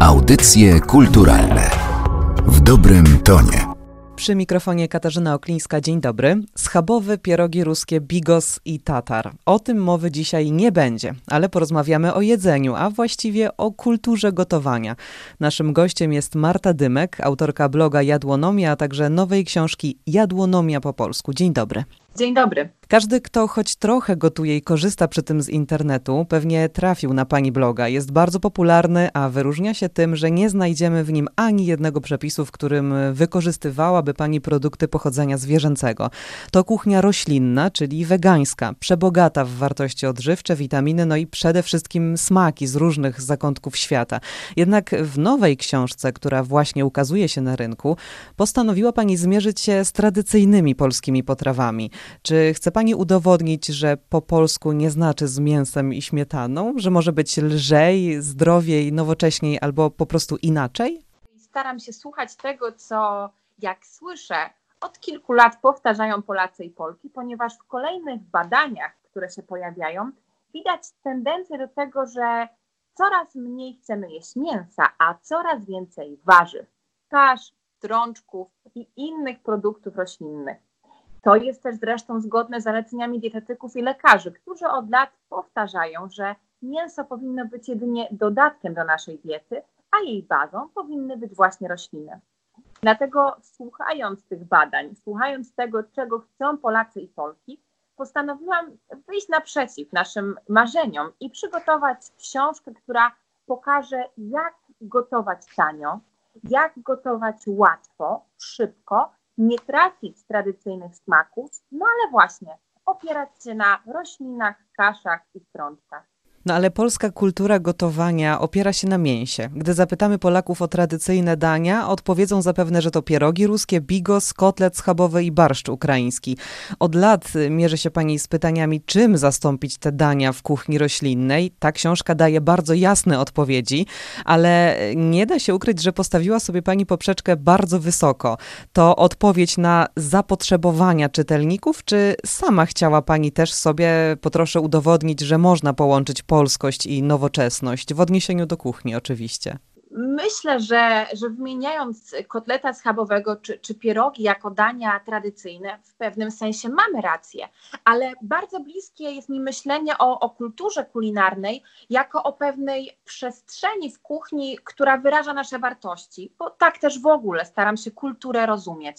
Audycje kulturalne w dobrym tonie. Przy mikrofonie Katarzyna Oklińska, dzień dobry. Schabowe pierogi ruskie bigos i tatar. O tym mowy dzisiaj nie będzie, ale porozmawiamy o jedzeniu, a właściwie o kulturze gotowania. Naszym gościem jest Marta Dymek, autorka bloga Jadłonomia, a także nowej książki Jadłonomia po polsku. Dzień dobry. Dzień dobry. Każdy, kto choć trochę gotuje i korzysta przy tym z internetu, pewnie trafił na pani bloga. Jest bardzo popularny, a wyróżnia się tym, że nie znajdziemy w nim ani jednego przepisu, w którym wykorzystywałaby pani produkty pochodzenia zwierzęcego. To kuchnia roślinna, czyli wegańska, przebogata w wartości odżywcze, witaminy, no i przede wszystkim smaki z różnych zakątków świata. Jednak w nowej książce, która właśnie ukazuje się na rynku, postanowiła pani zmierzyć się z tradycyjnymi polskimi potrawami. Czy chce pani udowodnić, że po polsku nie znaczy z mięsem i śmietaną, że może być lżej, zdrowiej, nowocześniej albo po prostu inaczej? Staram się słuchać tego, co jak słyszę, od kilku lat powtarzają Polacy i Polki, ponieważ w kolejnych badaniach, które się pojawiają, widać tendencję do tego, że coraz mniej chcemy jeść mięsa, a coraz więcej warzyw, kasz, drączków i innych produktów roślinnych. To jest też zresztą zgodne z zaleceniami dietetyków i lekarzy, którzy od lat powtarzają, że mięso powinno być jedynie dodatkiem do naszej diety, a jej bazą powinny być właśnie rośliny. Dlatego słuchając tych badań, słuchając tego, czego chcą Polacy i Polki, postanowiłam wyjść naprzeciw naszym marzeniom i przygotować książkę, która pokaże, jak gotować tanio, jak gotować łatwo, szybko nie tracić tradycyjnych smaków, no ale właśnie opierać się na roślinach, kaszach i strączkach. No ale polska kultura gotowania opiera się na mięsie. Gdy zapytamy Polaków o tradycyjne dania, odpowiedzą zapewne, że to pierogi ruskie, bigos, kotlet schabowy i barszcz ukraiński. Od lat mierzy się pani z pytaniami, czym zastąpić te dania w kuchni roślinnej. Ta książka daje bardzo jasne odpowiedzi, ale nie da się ukryć, że postawiła sobie pani poprzeczkę bardzo wysoko. To odpowiedź na zapotrzebowania czytelników, czy sama chciała pani też sobie po trosze udowodnić, że można połączyć polskość i nowoczesność, w odniesieniu do kuchni oczywiście. Myślę, że, że wymieniając kotleta schabowego czy, czy pierogi jako dania tradycyjne, w pewnym sensie mamy rację, ale bardzo bliskie jest mi myślenie o, o kulturze kulinarnej jako o pewnej przestrzeni w kuchni, która wyraża nasze wartości, bo tak też w ogóle staram się kulturę rozumieć,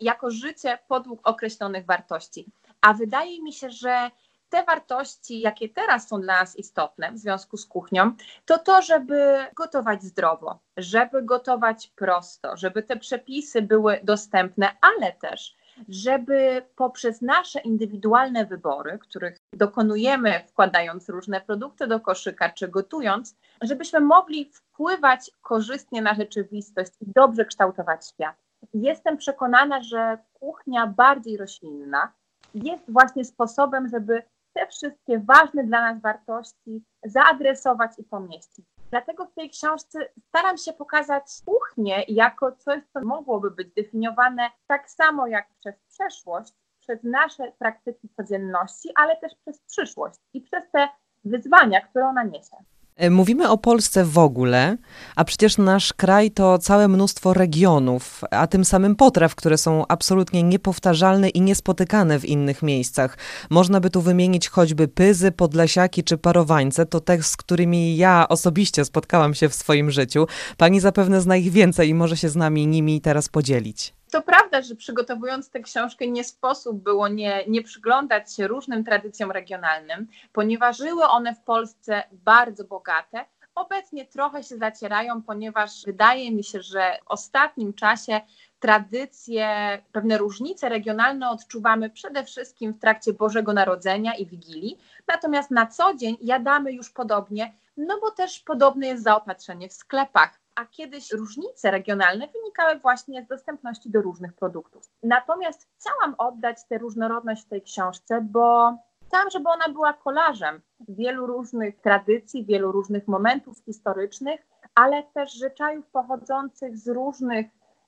jako życie podług określonych wartości. A wydaje mi się, że te wartości, jakie teraz są dla nas istotne w związku z kuchnią, to to, żeby gotować zdrowo, żeby gotować prosto, żeby te przepisy były dostępne, ale też żeby poprzez nasze indywidualne wybory, których dokonujemy wkładając różne produkty do koszyka czy gotując, żebyśmy mogli wpływać korzystnie na rzeczywistość i dobrze kształtować świat. Jestem przekonana, że kuchnia bardziej roślinna jest właśnie sposobem, żeby te wszystkie ważne dla nas wartości zaadresować i pomieścić. Dlatego w tej książce staram się pokazać kuchnię jako coś, co mogłoby być definiowane tak samo jak przez przeszłość, przez nasze praktyki codzienności, ale też przez przyszłość i przez te wyzwania, które ona niesie. E, mówimy o Polsce w ogóle, a przecież nasz kraj to całe mnóstwo regionów, a tym samym potraw, które są absolutnie niepowtarzalne i niespotykane w innych miejscach. Można by tu wymienić choćby pyzy, podlasiaki czy parowańce, to te, z którymi ja osobiście spotkałam się w swoim życiu. Pani zapewne zna ich więcej i może się z nami nimi teraz podzielić. To prawda, że przygotowując tę książkę nie sposób było nie, nie przyglądać się różnym tradycjom regionalnym, ponieważ żyły one w Polsce bardzo bogate. Obecnie trochę się zacierają, ponieważ wydaje mi się, że w ostatnim czasie tradycje, pewne różnice regionalne odczuwamy przede wszystkim w trakcie Bożego Narodzenia i Wigilii, natomiast na co dzień jadamy już podobnie, no bo też podobne jest zaopatrzenie w sklepach a kiedyś różnice regionalne wynikały właśnie z dostępności do różnych produktów. Natomiast chciałam oddać tę różnorodność w tej książce, bo chciałam, żeby ona była kolażem wielu różnych tradycji, wielu różnych momentów historycznych, ale też zwyczajów pochodzących z różnych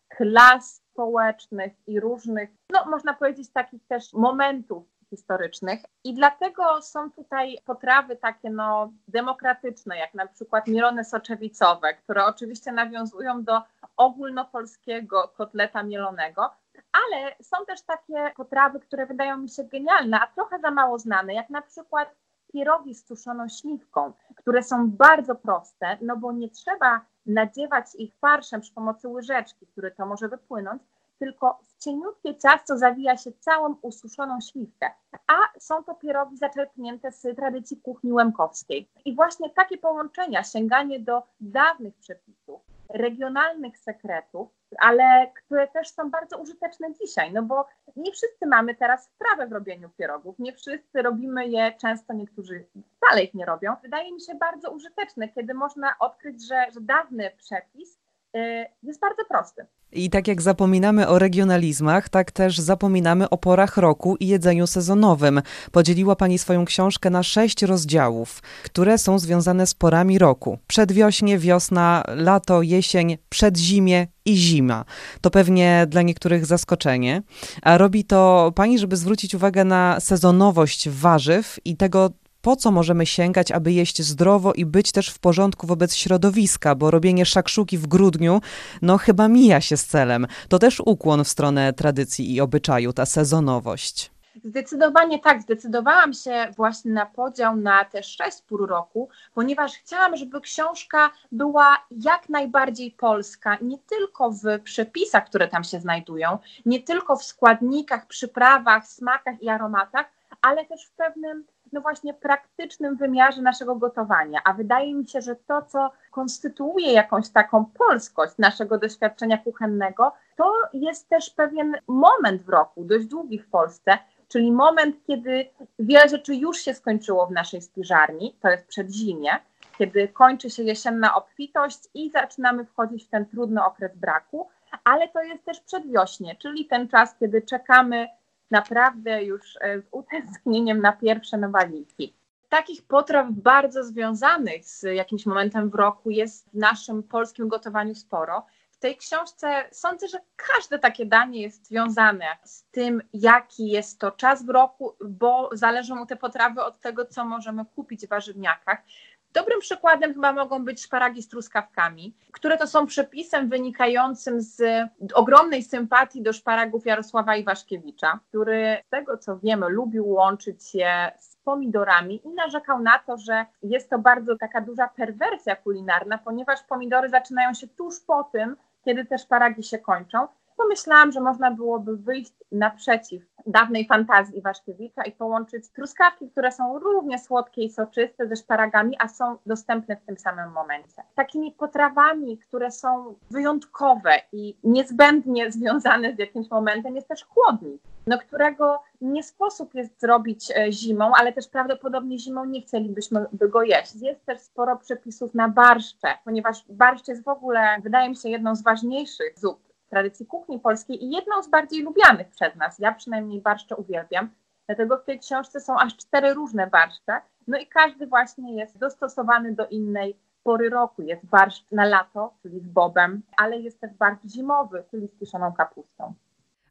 klas społecznych i różnych, no można powiedzieć, takich też momentów historycznych. I dlatego są tutaj potrawy takie no, demokratyczne, jak na przykład mielone soczewicowe, które oczywiście nawiązują do ogólnopolskiego kotleta mielonego, ale są też takie potrawy, które wydają mi się genialne, a trochę za mało znane, jak na przykład pierogi z suszoną śliwką, które są bardzo proste, no bo nie trzeba nadziewać ich farszem przy pomocy łyżeczki, który to może wypłynąć, tylko w cieniutkie ciasto zawija się całą ususzoną śliwkę, a są to pierogi zaczerpnięte z tradycji kuchni łemkowskiej. I właśnie takie połączenia, sięganie do dawnych przepisów, regionalnych sekretów, ale które też są bardzo użyteczne dzisiaj, no bo nie wszyscy mamy teraz wprawę w robieniu pierogów, nie wszyscy robimy je, często niektórzy wcale ich nie robią. Wydaje mi się bardzo użyteczne, kiedy można odkryć, że, że dawny przepis jest bardzo prosty. I tak jak zapominamy o regionalizmach, tak też zapominamy o porach roku i jedzeniu sezonowym. Podzieliła Pani swoją książkę na sześć rozdziałów, które są związane z porami roku. Przedwiośnie, wiosna, lato, jesień, przedzimie i zima. To pewnie dla niektórych zaskoczenie. A robi to Pani, żeby zwrócić uwagę na sezonowość warzyw i tego, po co możemy sięgać, aby jeść zdrowo i być też w porządku wobec środowiska, bo robienie szakszuki w grudniu, no chyba mija się z celem. To też ukłon w stronę tradycji i obyczaju, ta sezonowość. Zdecydowanie tak, zdecydowałam się właśnie na podział na te sześć pór roku, ponieważ chciałam, żeby książka była jak najbardziej polska, nie tylko w przepisach, które tam się znajdują, nie tylko w składnikach, przyprawach, smakach i aromatach, ale też w pewnym no właśnie praktycznym wymiarze naszego gotowania. A wydaje mi się, że to, co konstytuuje jakąś taką polskość naszego doświadczenia kuchennego, to jest też pewien moment w roku, dość długi w Polsce, czyli moment, kiedy wiele rzeczy już się skończyło w naszej spiżarni, to jest przed zimie, kiedy kończy się jesienna obfitość i zaczynamy wchodzić w ten trudny okres braku, ale to jest też przedwiośnie, czyli ten czas, kiedy czekamy naprawdę już e, z utęsknieniem na pierwsze nowaliki. Takich potraw bardzo związanych z jakimś momentem w roku jest w naszym polskim gotowaniu sporo. W tej książce sądzę, że każde takie danie jest związane z tym, jaki jest to czas w roku, bo zależą te potrawy od tego, co możemy kupić w warzywniakach. Dobrym przykładem chyba mogą być szparagi z truskawkami, które to są przepisem wynikającym z ogromnej sympatii do szparagów Jarosława Iwaszkiewicza, który z tego co wiemy lubił łączyć się z pomidorami i narzekał na to, że jest to bardzo taka duża perwersja kulinarna, ponieważ pomidory zaczynają się tuż po tym, kiedy te szparagi się kończą pomyślałam, że można byłoby wyjść naprzeciw dawnej fantazji Waszkiewicza i połączyć truskawki, które są równie słodkie i soczyste ze szparagami, a są dostępne w tym samym momencie. Takimi potrawami, które są wyjątkowe i niezbędnie związane z jakimś momentem jest też chłodnik, no, którego nie sposób jest zrobić e, zimą, ale też prawdopodobnie zimą nie chcielibyśmy by go jeść. Jest też sporo przepisów na barszcze, ponieważ barszcz jest w ogóle, wydaje mi się, jedną z ważniejszych zup tradycji kuchni polskiej i jedną z bardziej lubianych przez nas. Ja przynajmniej barszcze uwielbiam, dlatego w tej książce są aż cztery różne barszcze, no i każdy właśnie jest dostosowany do innej pory roku. Jest barszcz na lato, czyli z bobem, ale jest też barszcz zimowy, czyli z kiszoną kapustą.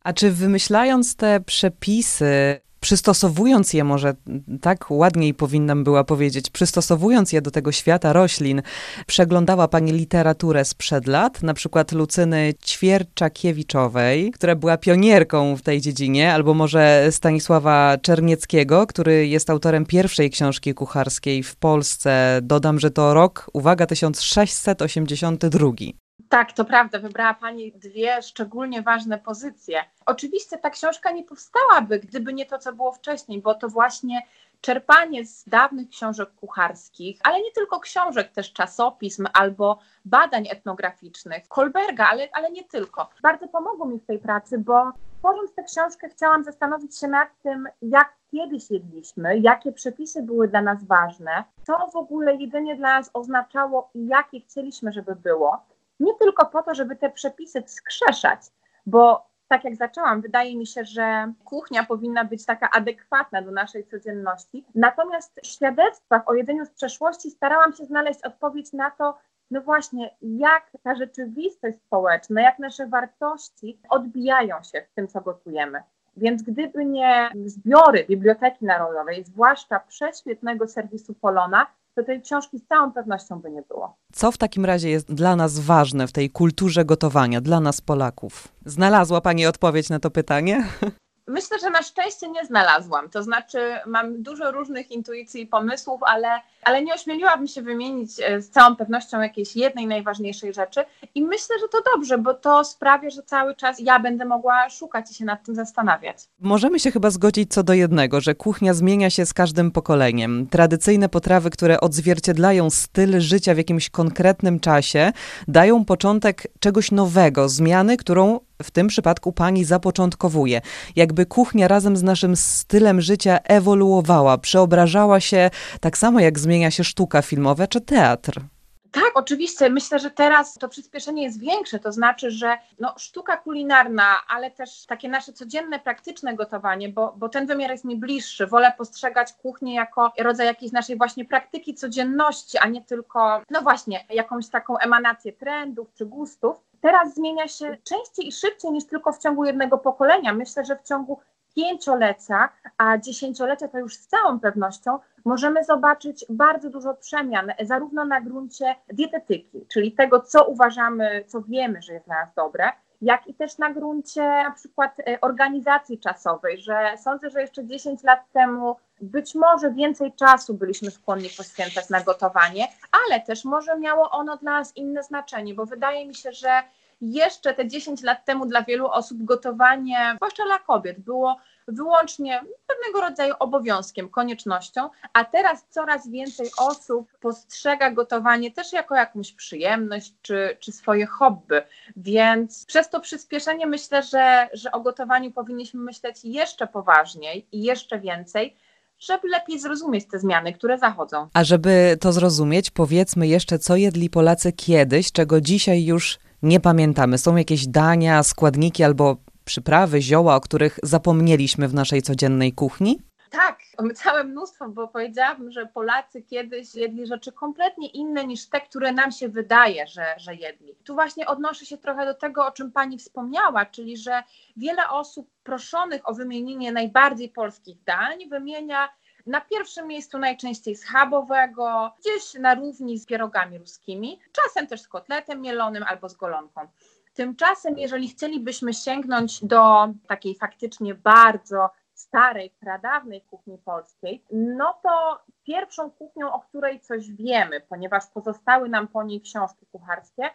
A czy wymyślając te przepisy, przystosowując je, może tak ładniej powinnam była powiedzieć, przystosowując je do tego świata roślin, przeglądała Pani literaturę sprzed lat, na przykład Lucyny Ćwierczakiewiczowej, która była pionierką w tej dziedzinie, albo może Stanisława Czernieckiego, który jest autorem pierwszej książki kucharskiej w Polsce. Dodam, że to rok, uwaga, 1682. Tak, to prawda. Wybrała Pani dwie szczególnie ważne pozycje. Oczywiście ta książka nie powstałaby, gdyby nie to, co było wcześniej, bo to właśnie czerpanie z dawnych książek kucharskich, ale nie tylko książek, też czasopism albo badań etnograficznych, Kolberga, ale, ale nie tylko. Bardzo pomogło mi w tej pracy, bo tworząc tę książkę chciałam zastanowić się nad tym, jak kiedyś jedliśmy, jakie przepisy były dla nas ważne, co w ogóle jedzenie dla nas oznaczało i jakie chcieliśmy, żeby było nie tylko po to, żeby te przepisy wskrzeszać, bo tak jak zaczęłam, wydaje mi się, że kuchnia powinna być taka adekwatna do naszej codzienności. Natomiast w świadectwach o jedzeniu z przeszłości starałam się znaleźć odpowiedź na to, no właśnie, jak ta rzeczywistość społeczna, jak nasze wartości odbijają się w tym, co gotujemy. Więc gdyby nie zbiory Biblioteki Narodowej, zwłaszcza prześwietnego serwisu Polona, to tej książki z całą pewnością by nie było. Co w takim razie jest dla nas ważne w tej kulturze gotowania, dla nas Polaków? Znalazła Pani odpowiedź na to pytanie? Myślę, że na szczęście nie znalazłam. To znaczy, mam dużo różnych intuicji i pomysłów, ale, ale nie ośmieliłabym się wymienić e, z całą pewnością jakiejś jednej najważniejszej rzeczy. I myślę, że to dobrze, bo to sprawia, że cały czas ja będę mogła szukać i się nad tym zastanawiać. Możemy się chyba zgodzić co do jednego, że kuchnia zmienia się z każdym pokoleniem. Tradycyjne potrawy, które odzwierciedlają styl życia w jakimś konkretnym czasie, dają początek czegoś nowego, zmiany, którą w tym przypadku pani zapoczątkowuje. Jakby kuchnia razem z naszym stylem życia ewoluowała, przeobrażała się tak samo jak zmienia się sztuka filmowa czy teatr. Tak, oczywiście. Myślę, że teraz to przyspieszenie jest większe, to znaczy, że no, sztuka kulinarna, ale też takie nasze codzienne, praktyczne gotowanie, bo, bo ten wymiar jest mi bliższy. Wolę postrzegać kuchnię jako rodzaj jakiejś naszej właśnie praktyki codzienności, a nie tylko, no właśnie, jakąś taką emanację trendów czy gustów. Teraz zmienia się częściej i szybciej niż tylko w ciągu jednego pokolenia. Myślę, że w ciągu pięciolecia, a dziesięciolecia to już z całą pewnością, możemy zobaczyć bardzo dużo przemian, zarówno na gruncie dietetyki, czyli tego, co uważamy, co wiemy, że jest dla nas dobre, jak i też na gruncie na przykład e, organizacji czasowej, że sądzę, że jeszcze 10 lat temu być może więcej czasu byliśmy skłonni poświęcać na gotowanie, ale też może miało ono dla nas inne znaczenie, bo wydaje mi się, że jeszcze te 10 lat temu dla wielu osób gotowanie, zwłaszcza dla kobiet, było wyłącznie pewnego rodzaju obowiązkiem, koniecznością, a teraz coraz więcej osób postrzega gotowanie też jako jakąś przyjemność czy, czy swoje hobby. Więc przez to przyspieszenie myślę, że, że o gotowaniu powinniśmy myśleć jeszcze poważniej i jeszcze więcej żeby lepiej zrozumieć te zmiany, które zachodzą. A żeby to zrozumieć, powiedzmy jeszcze, co jedli Polacy kiedyś, czego dzisiaj już nie pamiętamy. Są jakieś dania, składniki albo przyprawy, zioła, o których zapomnieliśmy w naszej codziennej kuchni? Tak, całe mnóstwo, bo powiedziałabym, że Polacy kiedyś jedli rzeczy kompletnie inne niż te, które nam się wydaje, że, że jedli. Tu właśnie odnoszę się trochę do tego, o czym Pani wspomniała, czyli że wiele osób proszonych o wymienienie najbardziej polskich dań wymienia na pierwszym miejscu najczęściej schabowego, gdzieś na równi z pierogami ruskimi, czasem też z kotletem mielonym albo z golonką. Tymczasem, jeżeli chcielibyśmy sięgnąć do takiej faktycznie bardzo starej, pradawnej kuchni polskiej, no to pierwszą kuchnią, o której coś wiemy, ponieważ pozostały nam po niej książki kucharskie,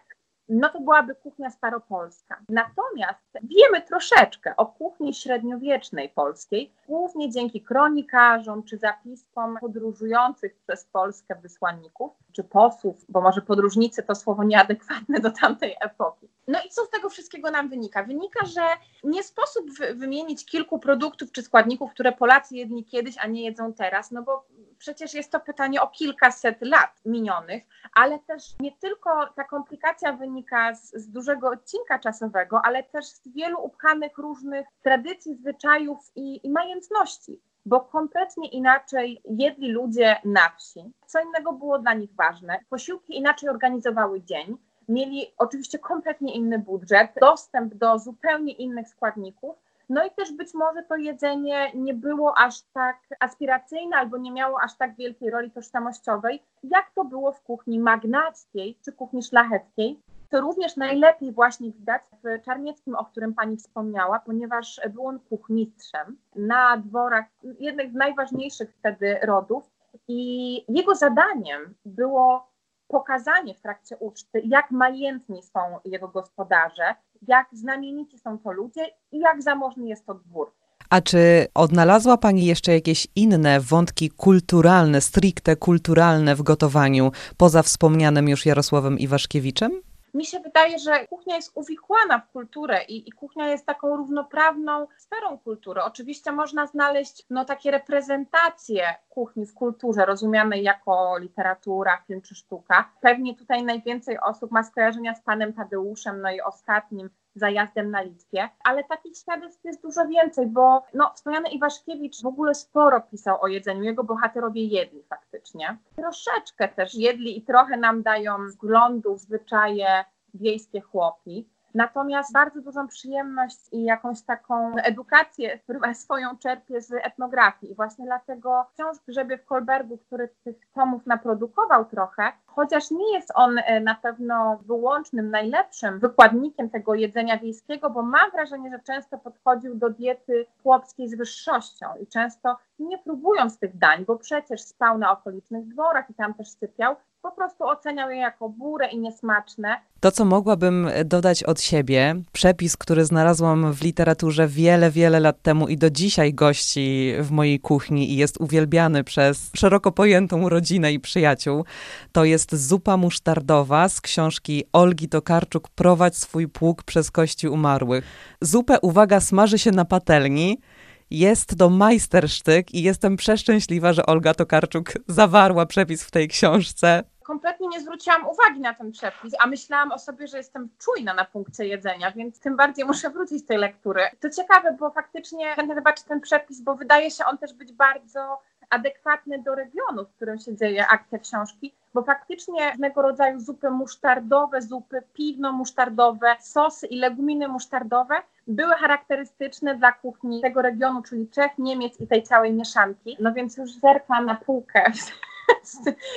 no to byłaby kuchnia staropolska. Natomiast wiemy troszeczkę o kuchni średniowiecznej polskiej, głównie dzięki kronikarzom czy zapiskom podróżujących przez Polskę wysłanników czy posłów, bo może podróżnicy to słowo nieadekwatne do tamtej epoki. No i co z tego wszystkiego nam wynika? Wynika, że nie sposób wymienić kilku produktów czy składników, które Polacy jedli kiedyś, a nie jedzą teraz, no bo przecież jest to pytanie o kilkaset lat minionych, ale też nie tylko ta komplikacja wynika z, z dużego odcinka czasowego, ale też z wielu upchanych różnych tradycji, zwyczajów i, i majętności bo kompletnie inaczej jedli ludzie na wsi. Co innego było dla nich ważne. Posiłki inaczej organizowały dzień. Mieli oczywiście kompletnie inny budżet, dostęp do zupełnie innych składników. No i też być może to jedzenie nie było aż tak aspiracyjne albo nie miało aż tak wielkiej roli tożsamościowej, jak to było w kuchni magnackiej czy kuchni szlacheckiej, to również najlepiej właśnie widać w Czarnieckim, o którym Pani wspomniała, ponieważ był on kuchmistrzem na dworach jednych z najważniejszych wtedy rodów i jego zadaniem było pokazanie w trakcie uczty, jak majętni są jego gospodarze, jak znamienici są to ludzie i jak zamożny jest to dwór. A czy odnalazła Pani jeszcze jakieś inne wątki kulturalne, stricte kulturalne w gotowaniu, poza wspomnianym już Jarosławem Iwaszkiewiczem? Mi się wydaje, że kuchnia jest uwikłana w kulturę i, i, kuchnia jest taką równoprawną sferą kultury. Oczywiście można znaleźć no, takie reprezentacje kuchni w kulturze, rozumianej jako literatura, film czy sztuka. Pewnie tutaj najwięcej osób ma skojarzenia z panem Tadeuszem, no i ostatnim zajazdem na Litwie, ale takich świadectw jest dużo więcej, bo no, wspomniany Iwaszkiewicz w ogóle sporo pisał o jedzeniu, jego bohaterowie jedli faktycznie. Troszeczkę też jedli i trochę nam dają wglądu w zwyczaje wiejskie chłopi. Natomiast bardzo dużą przyjemność i jakąś taką edukację swoją czerpię z etnografii. I właśnie dlatego wciąż w Kolbergu, który tych tomów naprodukował trochę, chociaż nie jest on e, na pewno wyłącznym, najlepszym wykładnikiem tego jedzenia wiejskiego, bo mam wrażenie, że często podchodził do diety chłopskiej z wyższością i często nie próbując tych dań, bo przecież spał na okolicznych dworach i tam też sypiał, po prostu oceniał je jako burę i niesmaczne. To, co mogłabym dodać od siebie, przepis, który znalazłam w literaturze wiele, wiele lat temu i do dzisiaj gości w mojej kuchni i jest uwielbiany przez szeroko pojętą rodzinę i przyjaciół, to jest zupa musztardowa z książki Olgi Tokarczuk Prowadź swój pług przez kości umarłych. Zupę, uwaga, smaży się na patelni, jest to majstersztyk i jestem przeszczęśliwa, że Olga Tokarczuk zawarła przepis w tej książce kompletnie nie zwróciłam uwagi na ten przepis, a myślałam o sobie, że jestem czujna na punkcie jedzenia, więc tym bardziej muszę wrócić z tej lektury. To ciekawe, bo faktycznie chętnie zobaczę ten przepis, bo wydaje się on też być bardzo adekwatny do regionu, w którym się dzieje akcja książki, bo faktycznie różnego rodzaju zupy musztardowe, zupy piwno-musztardowe, sosy i leguminy musztardowe były charakterystyczne dla kuchni tego regionu, czyli Czech, Niemiec i tej całej mieszanki. No więc już zerkam na półkę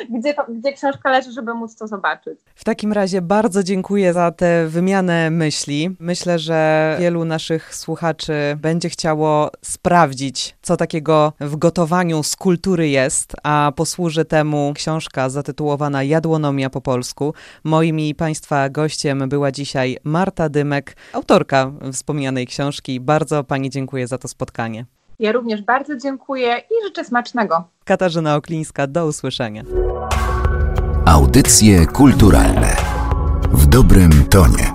gdzie, gdzie książka leży, żeby móc to zobaczyć. W takim razie bardzo dziękuję za tę wymianę myśli. Myślę, że wielu naszych słuchaczy będzie chciało sprawdzić, co takiego w gotowaniu z kultury jest, a posłuży temu książka zatytułowana Jadłonomia po polsku. Moim i Państwa gościem była dzisiaj Marta Dymek, autorka wspomnianej książki. Bardzo Pani dziękuję za to spotkanie. Ja również bardzo dziękuję i życzę smacznego. Katarzyna Oklińska, do usłyszenia. Audycje kulturalne w dobrym tonie.